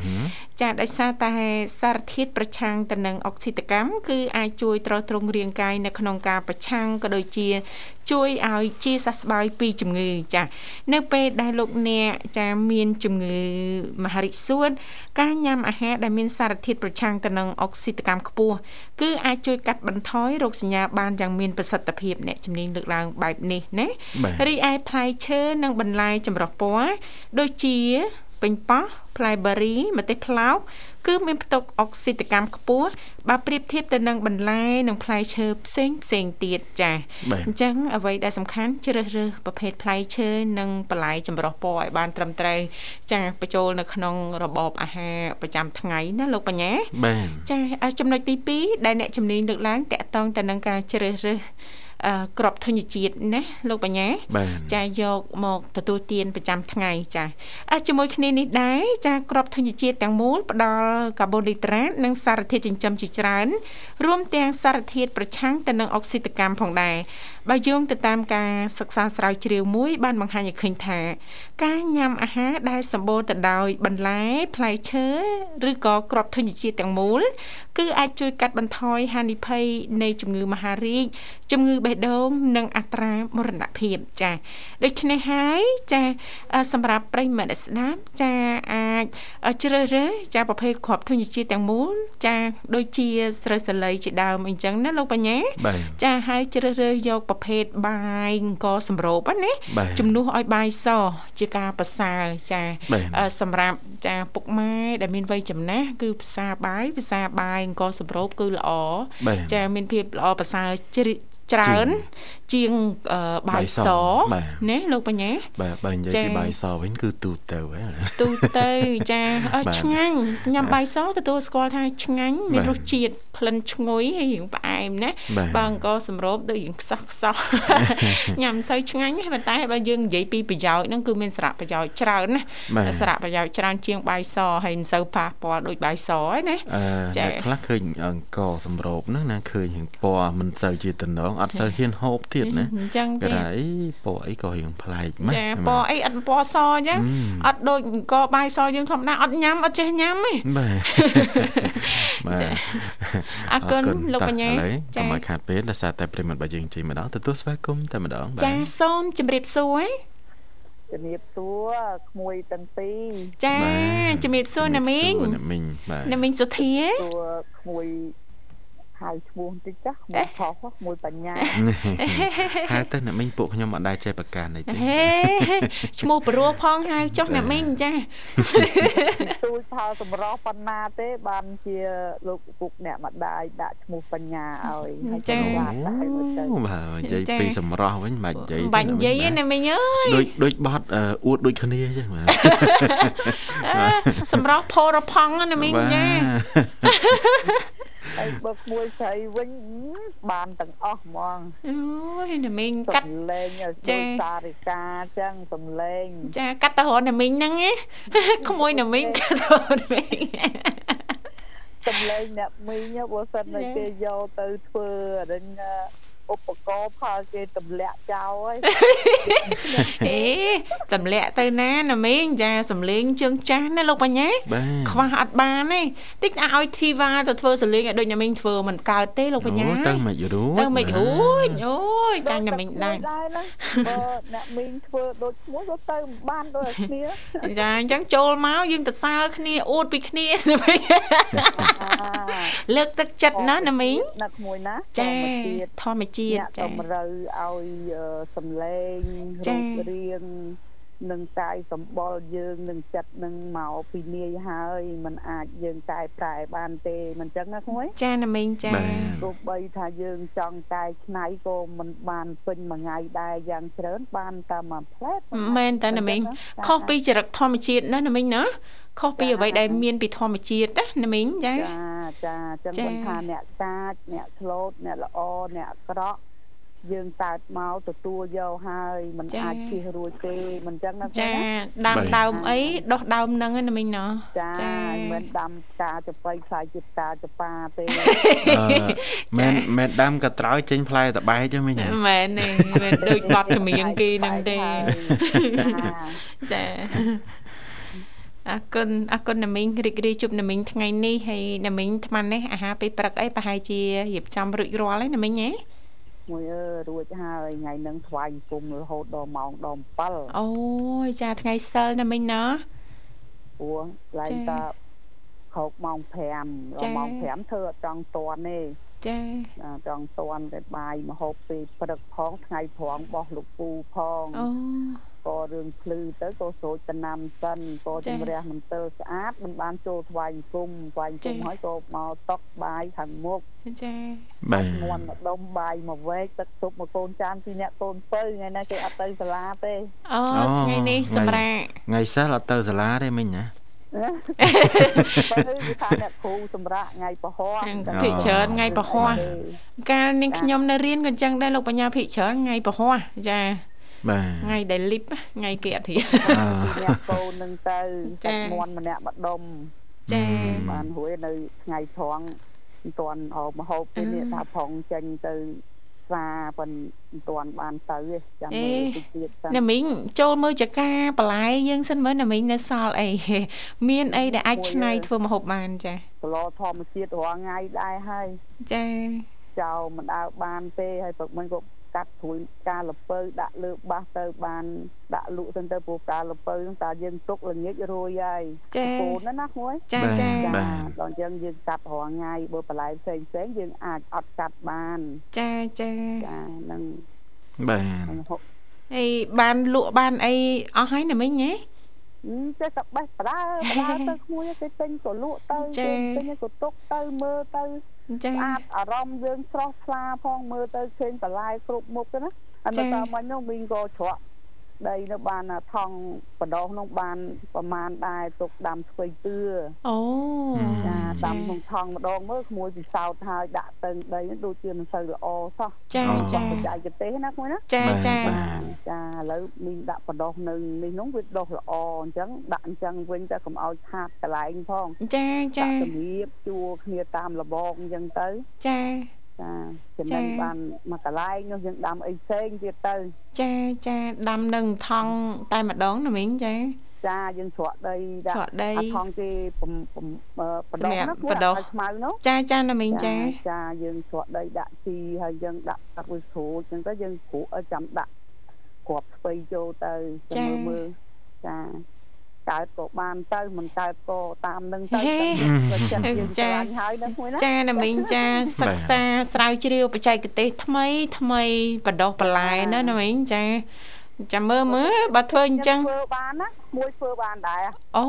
ចាដោយសារតែសារធាតុប្រឆាំងទៅនឹងអុកស៊ីតកម្មគឺអាចជួយទ្រទ្រង់រាងកាយនៅក្នុងការប្រឆាំងក៏ដូចជាជួយឲ្យជាសះស្បើយពីជំងឺចានៅពេលដែលលោកអ្នកចាមានជំងឺមហារីកសួតការញ៉ាំអាហារដែលមានសារធាតុប្រឆាំងទៅនឹងអុកស៊ីតកម្មខ្ពស់គឺអាចជួយកាត់បន្ថយរោគសញ្ញាបានយ៉ាងមានប្រសិទ្ធភាពអ្នកជំនាញលើកឡើងបែបនេះណារីឯផ្លែឈើនិងបន្លែចម្រុះពណ៌ដូចជា ពេញប៉ោះផ្លែបារីម្ទេសផ្លោកគឺមានផ្ទុកអុកស៊ីតកម្មខ្ពស់បើប្រៀបធៀបទៅនឹងបន្លែនិងផ្លែឈើផ្សេងផ្សេងទៀតចា៎អញ្ចឹងអ្វីដែលសំខាន់ជ្រើសរើសប្រភេទផ្លែឈើនិងបន្លែចម្រុះពណ៌ឲ្យបានត្រឹមត្រូវចា៎បញ្ចូលនៅក្នុងរបបអាហារប្រចាំថ្ងៃណាលោកបញ្ញាចា៎ចំណុចទី2ដែលអ្នកជំនាញលើកឡើងតកតងទៅនឹងការជ្រើសរើស ក្របធញ្ញជាតិណាលោកបញ្ញាចាយកមកទទួលទានប្រចាំថ្ងៃចាជាមួយគ្នានេះដែរចាក្របធញ្ញជាតិទាំងមូលផ្ដល់កាបូនលីដ្រាតនិងសារធាតុចិញ្ចឹមជាច្រើនរួមទាំងសារធាតុប្រឆាំងទៅនឹងអុកស៊ីតកម្មផងដែរបើយោងទៅតាមការសិក្សាស្រាវជ្រាវមួយ បានបង្ហាញឲ្យឃើញថា ការញ៉ាំអាហារដែលសម្បូរទៅដោយបន្លែផ្លែឈើឬក៏គ្រាប់ធញ្ញជាតិទាំងមូល គឺអាចជួយកាត់បន្ថយហានិភ័យនៃជំងឺមហារីកជំងឺបេះះដូង និងអត្រាមរណភាពចាដូច្នេះហើយចាសម្រាប់ប្រិមត្តស្ដាប់ចាអាចជ្រើសរើសចាប្រភេទគ្រាប់ធញ្ញជាតិទាំងមូលចាដូចជាស្រូវសាលីជាដើមអីចឹងណាលោកបញ្ញាចាហើយជ្រើសរើសយកប្រភេទបាយអង្គសម្រូបណាជំនួសឲ្យបាយសជាការប្រសើរចាសម្រាប់ចាពុកម៉ែដែលមានវ័យចំណាស់គឺភាសាបាយភាសាបាយអង្គសម្រូបគឺល្អចាមានភាពល្អប្រសើរជ្រិ ច្រើន ជាងបាយសណាលោកបញ្ញាបាទបើនិយាយពីបាយសវិញគឺទូទៅហ៎ទូទៅចាឆ្ងាញ់ញ៉ាំបាយសទទួលស្គាល់ថាឆ្ងាញ់មានរសជាតិក្លិនឈ្ងុយហើយរៀងផ្អែមណាបើអង្គសម្រូបដូចរៀងខ្សោះខ្សោះញ៉ាំសូវឆ្ងាញ់ប៉ុន្តែបើយើងនិយាយពីប្រយោជន៍ហ្នឹងគឺមានសារៈប្រយោជន៍ច្រើនណាសារៈប្រយោជន៍ច្រើនជាងបាយសហើយមិនសូវប៉ះពាល់ដូចបាយសឯណាចាខ្លះឃើញអង្គសម្រូបហ្នឹងណាឃើញរៀងពណ៌មិនសូវជាតំណងអត់សូវហ៊ានហូបទៀតណាអញ្ចឹងទេតែអីពណ៌អីក៏រៀងប្លែកម៉េចចាពណ៌អីអត់ពណ៌សអញ្ចឹងអត់ដូចក៏បាយសយើងធម្មតាអត់ញ៉ាំអត់ចេះញ៉ាំទេបាទបាទអរគុណលោកបញ្ញាចាកុំឲ្យខាតពេលដោយសារតែប្រិមត្តរបស់យើងជិះម្ដងទទួលស្វាគមន៍តែម្ដងចាសូមជម្រាបសួរជំរាបសួរក្មួយទាំងពីរចាជំរាបសួរណាមីងណាមីងបាទណាមីងសុធាសួរក្មួយ ហៅឈ្មោះបន្តិចចាស់មកខុសមួយបញ្ញាហៅទៅអ្នកមីងពួកខ្ញុំអត់ដែរចេះប្រកាន់អីទេឈ្មោះព្រោះផងហៅចុះអ្នកមីងចាទូចផលសម្រស់ប៉ុណ្ណាទេបានជាលោកពុកអ្នកម្ដាយដាក់ឈ្មោះបញ្ញាឲ្យហើយចាបាទបាទនិយាយពីសម្រស់វិញមិននិយាយបាច់និយាយណាមីងអើយដូចដូចបត់អួតដូចគ្នាអញ្ចឹងបាទសម្រស់ផរផង់ណាមីងចា ហើយបើមួយស្រីវិញបានទាំងអស់ហ្មងអូយណាមីងកាត់លេងចាសារិកាចឹងសំលេង ចាកាត់ទៅរណាមីងហ្នឹងណាក្មួយណាមីងកាត់ទៅណាមីងសំលេងអ្នកមីងបើសិនតែគេយកទៅធ្វើអានឹង ឧបករណ៍ផលគេទម្លាក់ចោលហើយអេទម្លាក់ទៅណាណាមីងចាសំលេងជើងចាស់ណាលោកបញ្ញាខ្វះអត់បានទេតិចឲ្យធីវ៉ាទៅធ្វើសលេងឲ្យដូចណាមីងធ្វើមិនកើតទេលោកបញ្ញាទៅមិនរួចទៅមិនរួចអូយចាញ់ណាមីងដែរដែរណាបើអ្នកមីងធ្វើដូចឈ្មោះទៅទៅបានដូចគ្នាចាអញ្ចឹងចូលមកយើងទៅសើគ្នាអួតពីគ្នាណាមីងលើកទឹកចិត្តណាណាមីងណាក្មួយណាចាធម្មជាតិចាតម្រូវឲ្យសំឡេងរូបរាងនឹងកាយសម្បល់យើងនឹងចិត្តនឹងមកពីនាយហើយมันអាចយើងកែប្រែបានទេមិនចឹងណាក្មួយចាណាមីងចាទោះបីថាយើងចង់កែច្នៃក៏មិនបានពេញមួយថ្ងៃដែរយ៉ាងច្រើនបានតែមួយផ្លែមែនតែណាមីងខុសពីចរិតធម្មជាតិណាណាមីងណា ខុសពីអ្វីដែលមានពីធម្មជាតិណាណាមីងចាចាចាចឹងមិនថាអ្នកកាចអ្នកឆ្លូតអ្នកល្អអ្នកអាក្រក់យើងកើតមកទទួលយកហើយมันអាចជិះរួចទេមិនចឹងណាចាដើមដើមអីដុះដើមហ្នឹងណាមីងណោះចាមិនដាំផ្កាចបៃខ្លាយជាផ្កាចប៉ាទេមិនមិនដាំក៏ត្រោយចេញផ្លែតបែកទេមីងមែនទេមិនដូចបត់ចម្រៀងគេហ្នឹងទេចា អរគុណអរគុណណាមីងរីករាយជួបណាមីងថ្ងៃនេះហើយណាមីងថ្មនេះអាហារពេលព្រឹកអីប្រហែលជារៀបចំរួចរាល់ហើយណាមីងហ៎មួយអើរួចហើយថ្ងៃនឹងថ្វាយអង្គមរហូតដល់ម៉ោងដល់7អូយចាថ្ងៃសិលណាមិញណាព្រោះឡើងតខោកម៉ោង5ដល់ម៉ោង5ធ្វើអត់ចង់តន់ទេចាចង់តន់តែបាយមហូបពេលព្រឹកផងថ្ងៃប្រងបោះលោកពូផងអូ ក៏រឿងភ្លឺទៅក៏ស្រូចតំណាំសិនក៏ជំរះមន្ទិលស្អាតមិនបានចូលថ្វាយអង្គមថ្វាយអង្គមហើយក៏មកតុកបាយខាងមុខចាបាទងន់មកដុំបាយមកវែកទឹកទុបមកកូនចានពីអ្នកកូនពៅថ្ងៃណាគេអត់ទៅសាលាទេអូថ្ងៃនេះសម្រាប់ថ្ងៃសិលអត់ទៅសាលាទេមិញណាបើគឺថាអ្នកគ្រូសម្រាប់ថ្ងៃពហុភិកច្រើនថ្ងៃពហុកាលនាងខ្ញុំនៅរៀនក៏អញ្ចឹងដែរលោកបញ្ញាភិកច្រើនថ្ងៃពហុចា បាទថ្ងៃដែលលីបថ្ងៃគេអត់រៀនអ្នកកូននឹងទៅចាមន់ម្នាក់ម្ដុំចាបានរួយនៅថ្ងៃត្រង់មិនទាន់អមហូបទេនេះថាផងចេញទៅសាប៉ុនមិនទាន់បានទៅទេចាំមើលតិចទៀតសិនណាមីងចូលមើលចកាបន្លែយើងសិនមើលណាមីងនៅសល់អីមានអីដែលអាចឆ្នៃធ្វើម្ហូបបានចាគីឡធម្មជាតិរាល់ថ្ងៃដែរហើយចាចៅមិនដើរបានទេហើយព្រឹកមិញក៏ កាត់ត្រួយការលពៅដាក់លើបាសទៅបានដាក់លក់ទៅទៅព្រោះការលពៅហ្នឹងតាយើងទុកល្ងាចរួយហើយចាកូនណាណាគួយចាចាបាទដល់អញ្ចឹងយើងកាត់រាល់ថ្ងៃបើបន្លែផ្សេងផ្សេងយើងអាចអត់កាត់បានចាចាចាហ្នឹងបាទហើយបានលក់បានអីអស់ហើយណាមិញហ៎ ចេះតែបេះបដើបដើទៅក្មួយគេទិញក៏លក់ទៅគេទិញក៏ទុកទៅមើលទៅចាស្អាតអារម្មណ៍យើងស្រស់ស្រាផងមើលទៅឃើញបន្លែគ្រប់មុខណាអានោះតាមមិញនោះមីងក៏ច្រក ដីនៅបានថងបដោះនោះបានប្រមាណដែរទុកដាំស្វ័យទឿអូចាដាំក្នុងថងម្ដងមើលក្មួយពិសោធន៍ហើយដាក់ទៅដីដូចជាមិនសូវល្អសោះចាចាបច្ចេកទេសណាក្មួយណាចាចាចាឥឡូវមីងដាក់បដោះនៅនេះនោះវាដុះល្អអញ្ចឹងដាក់អញ្ចឹងវិញទៅកុំឲ្យខាតកន្លែងផងចាចាជំរាបជួគ្នាតាមលបងអញ្ចឹងទៅចា ចាចំណេញបានមួយកន្លែងនោះយើងដាំអីផ្សេងទៀតទៅ ចាចាដាំនឹងថងតែម្ដងណាមីងចាចាយើងច្រកដីដាក់ច្រកដីថងគេបដោះណាបដោះស្មៅនោះចាចាណាមីងចាចាយើងច្រកដីដាក់ជីហើយយើងដាក់ទឹកវាស្រួលអញ្ចឹងទៅយើងគ្រូឲ្យចាំដាក់គ្រាប់ស្ពៃចូលទៅចាំមើលមើលចា កើតក៏បានទៅមិនកើតក៏តាមនឹងទៅចិត្តយើងចាហើយនឹងមួយណាចាណាមីងចាសិក្សាស្រាវជ្រាវបច្ចេកទេសថ្មីថ្មីបដោះបន្លែណាណាមីងចា ចាំមើលមើលបើធ្វើអញ្ចឹងធ្វើបានណាមួយធ្វើបានដែរអូ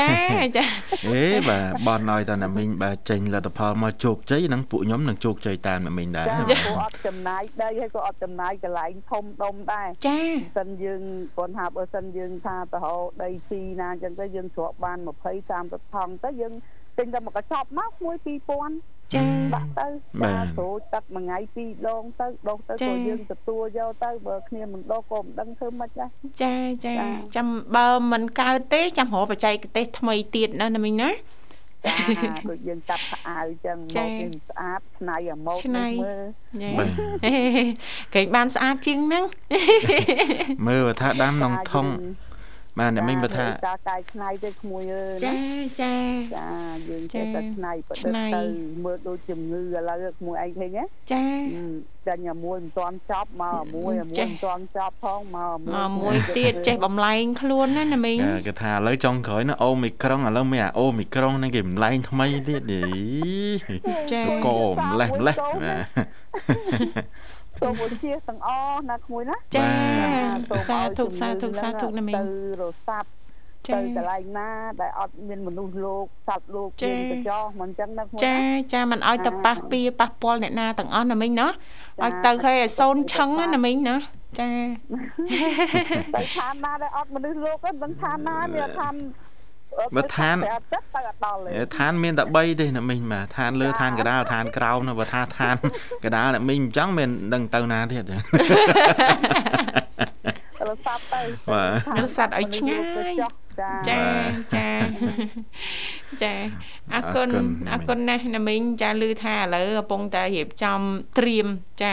ចាចាអេបាទបនឲ្យតណាមីងបើចេញលទ្ធផលមកជោគជ័យនឹងពួកខ្ញុំនឹងជោគជ័យតាមណាមីងដែរចាពួកអត់ចំណាយដីហើយក៏អត់ចំណាយកន្លែងធំដុំដែរចាសិនយើងគាត់ថាបើសិនយើងថាទៅហៅដីស៊ីណាអញ្ចឹងទៅយើងជ្រកបាន20 30ថងទៅយើង ទិញតែមកកញ្ចប់មក1 2000ចាដាក់ទៅចាស្រូចទឹកមួយថ្ងៃពីរដងទៅដុសទៅក៏យើងទទួលយកទៅបើគ្នាមិនដុសក៏មិនដឹងធ្វើម៉េចដែរចាចាចាំបើមិនកើតទេចាំរកបច្ចេកទេសថ្មីទៀតណាណាមីងណាចាដូចយើងកាត់ផ្អៅចឹងមកយើងស្អាតឆ្នៃអាមកមើលគេបានស្អាតជាងហ្នឹងមើលថាដាំក្នុងថង បាទអ្នកមិញបើថាការកាយឆ្នៃទៅក្មួយអើយចាចាចាយើងចេះតែឆ្នៃប្រឌិតទៅមើលដូចជំងឺឥឡូវក្មួយឯងឃើញណាចាចាញ់មួយមិនទាន់ចប់មកមួយមួយមិនទាន់ចប់ផងមកមកមួយទៀតចេះបំលែងខ្លួនណាណាមីងគេថាឥឡូវចុងក្រោយណាអូមីក្រុងឥឡូវមានអាអូមីក្រុងហ្នឹងគេបំលែងថ្មីទៀតនេះចាកម្លេះម្លេះ សូមអរជាទាំងអស់ណាក្មួយណាចាសាធុសាធុសាធុណាមីទៅរស័ព្ទទៅកន្លែងណាដែលអត់មានមនុស្សលោកសត្វលោកមានកញ្ចោះមិនចឹងណាចាចាមិនឲ្យទៅប៉ះពៀប៉ះពាល់អ្នកណាទាំងអស់ណាមីងណាឲ្យទៅឃើញឲ្យសូនឆឹងណាមីងណាចាទៅឋានណាដែលអត់មនុស្សលោកហ្នឹងមិនឋានណាវាឋាន បើឋានឋានមានតែ3ទេណាមីងបាទឋានលើឋានកដាលឋានក្រោមណាបើថាឋានកដាលអ្នកមីងអញ្ចឹងមិនដឹងទៅណាទៀតរស័ព្ទទៅបាទរស័ព្ទឲ្យឆ្ងាយចាចាចាអរគុណអរគុណណាស់ណាមីងចាឮថាឥឡូវកំពុងតែរៀបចំត្រៀមចា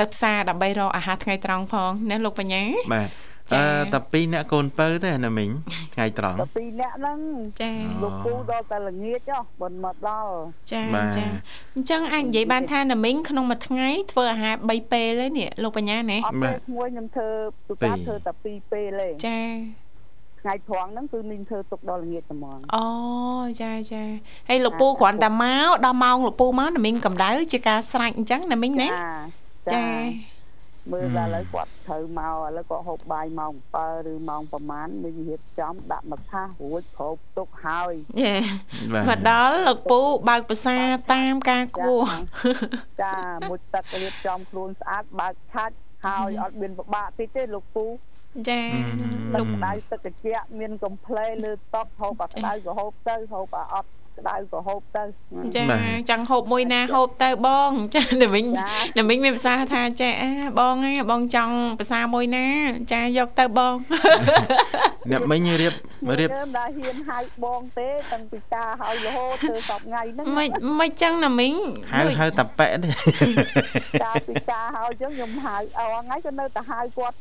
ទៅផ្សារដើម្បីរកអាហារថ្ងៃត្រង់ផងណាលោកបញ្ញាបាទអឺតែ2នាក់កូនពៅទេណាមីង ថ្ងៃត្រង់តែ2នាក់ហ្នឹងចាលោកពូដល់តែល្ងាចចុះបនមកដល់ចាចាអញ្ចឹងអាចនិយាយបានថាណាមីងក្នុងមួយថ្ងៃធ្វើអាហារ3ពេលទេនេះលោកបញ្ញាណាអត់ពេលមួយខ្ញុំធ្វើទូកាធ្វើតែ2ពេលទេចាថ្ងៃត្រង់ហ្នឹងគឺមីងធ្វើទុកដល់ល្ងាចតែហ្មងអូចាចាហើយលោកពូគ្រាន់តែមកដល់ម៉ោងលោកពូមកណាមីងកម្ដៅជាការស្រេចអញ្ចឹងណាមីងណាចា មើលដល់ឥឡូវគាត់ត្រូវមកឥឡូវគាត់ហូបបាយម៉ោង7ឬម៉ោងប្រហែលមានរៀបចំដាក់មកថាសរួចគ្រប់ទុកហើយមកដល់លោកពូបើកភាសាតាមការគួរចាមួយទឹករៀបចំខ្លួនស្អាតបើកឆាច់ហើយអត់មានពិបាកតិចទេលោកពូ ចាលោកដៅទឹកត្រជាក់មានកំ pl េលើតុហូបអាក្តៅក៏ហូបទៅហូបអាអត់ក្តៅក៏ហូបទៅចាចង់ហូបមួយណាហូបទៅបងចាតែវិញតែវិញមានភាសាថាចាបងហ្នឹងបងចង់ភាសាមួយណា ចាយកទៅបងអ្នកមិញរៀបរៀបដល់ហ៊ានហៅបងទេតាំងពីការហើយរហូតធ្វើសពថ្ងៃហ្នឹងមិនមិនចឹងណាមីងហៅហៅតាប៉ែទេចាពីការហើយចឹងខ្ញុំហៅអងថ្ងៃក៏នៅតែហៅគាត់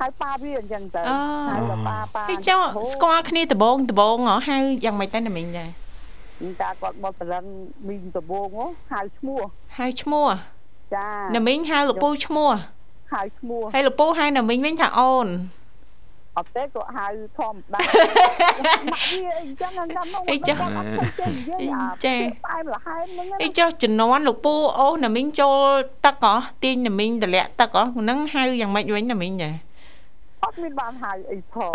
ហៅប៉ាវាអញ្ចឹងទៅហៅប៉ាប៉ាចុះស្គាល់គ្នាដបងដបងហៅយ៉ាងម៉េចទៅណាមីងដែរតាគាត់មកប្រឡឹងមីងដបងហៅឈ្មោះហៅឈ្មោះចចាណាមីងហៅលពូឈ្មោះហៅឈ្មោះហើយលពូហៅណាមីងវិញថាអូនអត់ទេគាត់ហៅធម្មតាម៉ាក់វាអីចឹងហ្នឹងអីចឹងអត់ចេះនិយាយអាចេះផ្អែមលហែមហ្នឹងអីចុះជំនាន់លោកពូអូណាមីងចូលទឹកហ៎ទាញណាមីងតម្លាក់ទឹកហ៎ហ្នឹងហៅយ៉ាងម៉េចវិញណាមីងចា អត់មានបានហៅអីផង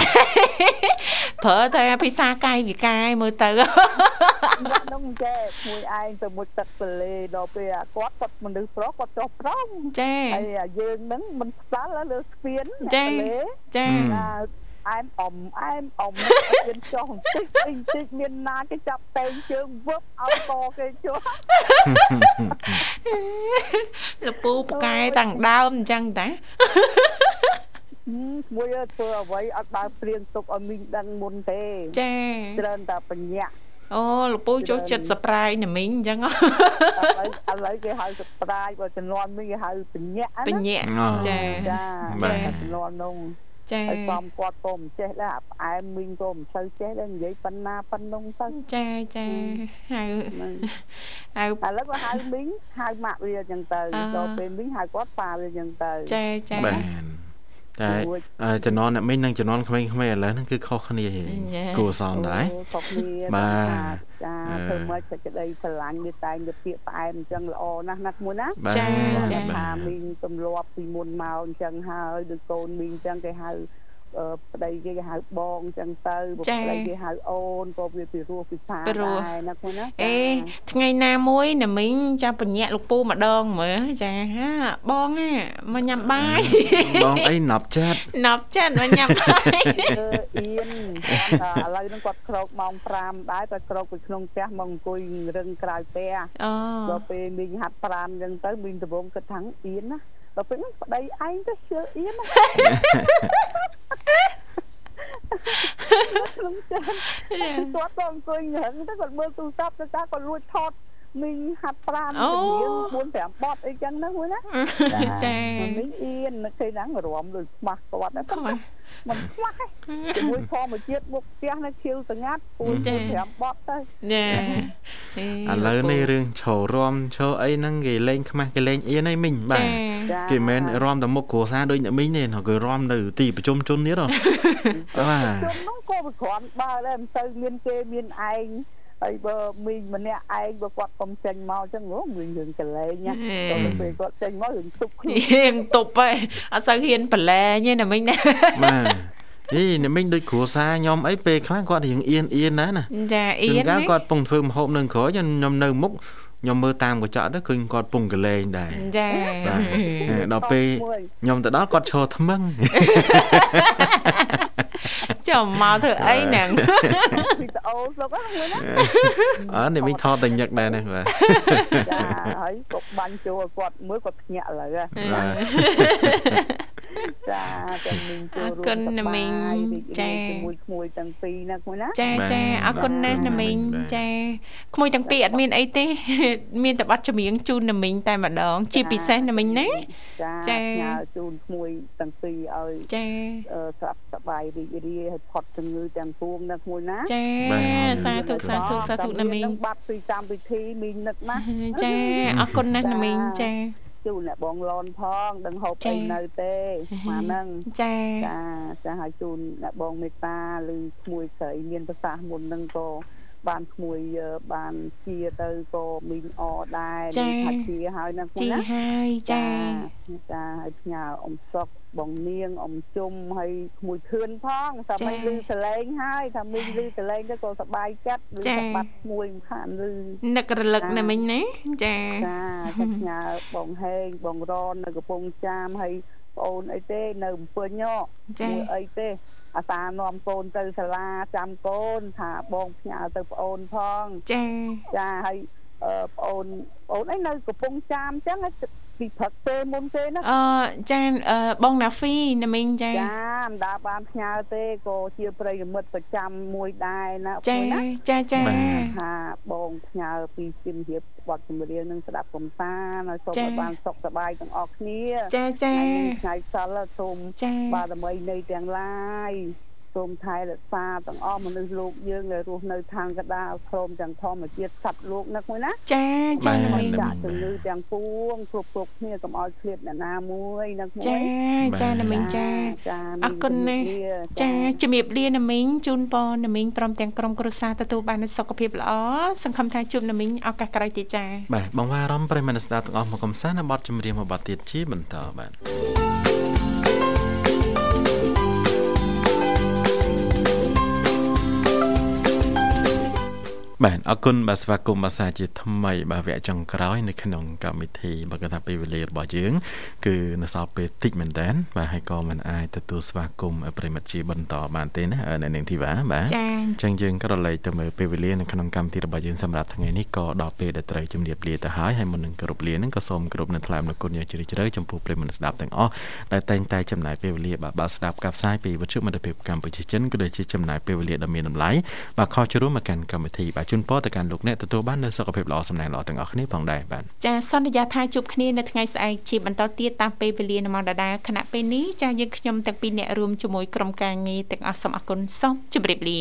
ប្រើតែភាសាកាយវិការមើលទៅហ្នឹងចេះមួយឯងទៅមុជទឹកទលេដល់ពេលគាត់គាត់មនុស្សប្រុសគាត់ចុះប្រំចាហើយយើងហ្នឹងមិនស្ដាល់លើស្ពានទលេចាអែមអ៊ំអែមអ៊ំមានចុះបន្តិចបន្តិចមានណាគេចាប់តែងជើងវឹបឲ្យកគេចុះលពូផ្កាយតាំងដើមអញ្ចឹងតា មួយធ្វើអ្វីអត់បើព្រៀងទុកឲ្យមីងដឹងមុនទេចាច្រើនតែបញ្ញាអូលពូចូលចិត្តសប្រាយណាមីងអញ្ចឹងឥឡូវគេហៅសប្រាយបើចំនួនមីងគេហៅបញ្ញាបញ្ញាចាចាចាចំនួននោះចាហើយសំគាត់ក៏មិនចេះដែរផ្អែមមីងក៏មិនសូវចេះដែរនិយាយប៉ុណ្ណាប៉ុណ្ណឹងទៅចាចាហៅហៅឥឡូវក៏ហៅមីងហៅម៉ាក់វាអញ្ចឹងទៅដល់ពេលមីងហៅគាត់ប៉ាវាអញ្ចឹងទៅចាចាបាទ តែជំនាន់អ្នកមីងនិងជំនាន់ក្មេងៗឥឡូវហ្នឹងគឺខុសគ្នាគួរសមដែរខុសគ្នាបាទចាធ្វើមកសេចក្តីស្រឡាញ់វាតែងទៅពាក្យផ្អែមអញ្ចឹងល្អណាស់ណាស់មួយណាចាចាថាមីងទម្លាប់ពីមុនមកអញ្ចឹងហើយដូចកូនមីងអញ្ចឹងគេហៅ ប្តីគេគេហៅបងអញ្ចឹងទៅបុប្តីគេហៅអូនក៏វាពីរោះពីសាដែរណាខ្លួនណាអេថ្ងៃណាមួយណាមីងចាំបញ្ញាក់លោកពូម្ដងមើលចាហាបងណាមកញ៉ាំបាយបងអីណាប់ចាត់ណាប់ចាត់មកញ៉ាំបាយអៀនគាត់ឥឡូវហ្នឹងគាត់ក្រោកម៉ោង5ដែរតែក្រោកពីក្នុងផ្ទះមកអង្គុយរឹងក្រៅផ្ទះអូដល់ពេលមីងហាត់ប្រានអញ្ចឹងទៅមីងដំបងគិតថាអៀនណា ដល់ពេលប្តីឯងទៅជឿអៀនខ្ញុំចាគាត់ក៏អង្គុយរឹងទៅគាត់មើលទូរស័ព្ទទៅថាគាត់លួចថតមីងហាត់ប្រានជំនាញ4 5បត់អីចឹងហ្នឹងមួយណាចាមីងអៀននឹកឃើញហ្នឹងរំដូចខ្មាស់គាត់ណា មិនខ្វះជាមួយធម្មជាតិមុខផ្ទះនៅខៀវស្ងាត់ពូជ5បត់ទៅចាឥឡូវនេះរឿងឈររំឈរអីហ្នឹងគេលេងខ្មាស់គេលេងអៀនអីមីងបាទគេមិនរំតែមុខគ្រួសារដូចអ្នកមីងទេគេរំនៅទីប្រជុំជនទៀតហ៎បាទជុំហ្នឹងក៏វាគ្រាន់បើដែរមិនទៅមានគេមានឯង ហើយបើមីងម្នាក់ឯងបើគាត់កុំចេញមកចឹងហ៎មីងយើងកលែងណាដល់ពេលគាត់ចេញមករឿងទប់ខ្លួនរឿងទប់ហ៎អត់សូវហ៊ានប្រឡែងទេណាមីងណាបាទអីអ្នកមីងដូចគ្រួសារខ្ញុំអីពេលខ្លះគាត់រៀងអៀនអៀនណាណាចាអៀនកាលគាត់ពងធ្វើម្ហូបនៅក្រោយខ្ញុំនៅមុខខ្ញុំមើលតាមកញ្ចក់ទៅឃើញគាត់ពងកលែងដែរចាដល់ពេលខ្ញុំទៅដល់គាត់ឈរថ្មឹង ចាំមកធ្វើអីហ្នឹងវីដេអូស្លុកហ្នឹងណាអើនេះមីថតតែញឹកដែរនេះបាទចាហើយក៏បាញ់ចូលគាត់មើលគាត់ភ្ញាក់ឥឡូវ បាទចាចាំមីងចូលរួមអរគុណណាមីងចាជាមួយក្មួយទាំងពីរណាក្មួយណាចាចាអរគុណណាស់ណាមីងចាក្មួយទាំងពីរអត់មានអីទេមានតែប័ណ្ណចម្រៀងជូនណាមីងតែម្ដង ជាពិសេសណាមីងណាចាញ៉ាជូនក្មួយទាំងពីរឲ្យចាស្រាប់សប្បាយរីករាយឲ្យផុតជំងឺទាំងពួងណាក្មួយណាចាសាធុសាធុសាធុណាមីងបាត់ពីកម្មវិធីមីងនឹកណាចាអរគុណណាស់ណាមីងចា ជូនអ្នកបងលនផងដឹងហូបអីនៅទេស្មានហ្នឹងចាចាចាឲ្យជូនអ្នកបងមេត្តាឬក្មួយស្រីមានប្រសាសន៍មុនហ្នឹងក៏ បានក្មួយបានជាទៅក៏មីងអដែរថាជាហើយនឹងជាហើយចាចាឲ្យផ្ញើអ៊ំសុកបងនាងអ៊ំជុំហើយក្មួយធឿនផងតែមិនលឺសលេងហើយថាមីងលឺសលេងទៅក៏សប្បាយចិត្តឬបាត់ក្មួយមិនខានលឺនឹករលឹកណាមីងណាចាចាចាផ្ញើបងហេងបងរននៅកំពង់ចាមហើយប្អូនអីទេនៅអំពើញមួយអីទេ អាសានាំកូនទៅសាលាចាំកូនថាបងផ្ញើទៅប្អូនផងចាចាហើយប្អូនប្អូនអីនៅកំពង់ចាមអញ្ចឹង ពីព្រឹកទេមុនទេណាអឺចាបងណាហ្វីណាមីងចាចាមិនដាបានផ្ញើទេក៏ជាប្រិយមិត្តប្រចាំមួយដែរណាចាចាចាថាបងផ្ញើពីជំរាបបទចម្រៀងនឹងស្ដាប់កំសាន្តឲ្យសូមឲ្យបានសុខសប្បាយទាំងអស់គ្នាចាចាថ្ងៃសិលសូមបារមីនៃទាំងឡាយ សូមថែរក្សាទាំងអស់មនុស្សលោកយើងដែលរស់នៅខាងកដាលព្រមទាំងធម្មជាតិសត្វលោកនឹកមួយណាចាចាណាមីងចាជំងឺទាំងពួងគ្រប់គ្រប់គ្នាកុំឲ្យឃ្លាតអ្នកណាមួយនឹកមួយចាចាណាមីងចាអរគុណណាស់ចាជំរាបលាណាមីងជូនពរណាមីងព្រមទាំងក្រុមគ្រួសារទទួលបានសុខភាពល្អសង្ឃឹមថាជួបណាមីងឱកាសក្រោយទៀតចាបាទបងវ៉ារំប្រិមនស្ដាប់ទាំងអស់មកកំសាន្តនៅបទចម្រៀងមួយបទទៀតជាបន្តបាទ បាទអរគុណបាទស្វាគមន៍ភាសាជាថ្មីបាទវគ្គចុងក្រោយនៅក្នុងកម្មវិធីបើគាត់ថាពេលវេលារបស់យើង គឺនៅសល់ពេលតិចមែនតើបាទហើយក៏មិនអាចទទួលស្វាគមន៍ប្រិមិត្តជាបន្តបានទេណានៅនាងធីវ៉ាបាទចា៎អញ្ចឹងយើងក៏រលែកទៅមើលពេលវេលានៅក្នុងកម្មវិធីរបស់យើងសម្រាប់ថ្ងៃនេះក៏ដល់ពេលដែលត្រូវជំរាបលាទៅហើយហើយមុននឹងគោរពលានឹងក៏សូមគោរពនឹងថ្លែងអរគុណយ៉ាងជ្រាលជ្រៅចំពោះប្រិមិត្តស្ដាប់ទាំងអស់ដែលតែងតែចំណាយពេលវេលាបាទបាទស្ដាប់ការផ្សាយពីវិទ្យុមិត្តភាពកម្ពុជាចិនក៏ដូចជាចំណាយពេលវេលាដ៏មានតម្លៃបាទខុសជ្រុំមកកាន់កម្មវិធីបាទជូនពរទៅកាន់លោកអ្នកទទួលបាននូវសុខភាពល្អសំណាងល្អទាំងអស់គ្នាផងដែរបាទចាសន្យាថាជួបគ្នានៅថ្ងៃស្អែកជាបន្តទៀតតាមពេលវេលានៅម៉ោងដដែលខណៈពេលនេះចាយើងខ្ញុំទាំងពីរអ្នករួមជាមួយក្រុមការងារទាំងអស់សូមអរគុណសូមជម្រាបលា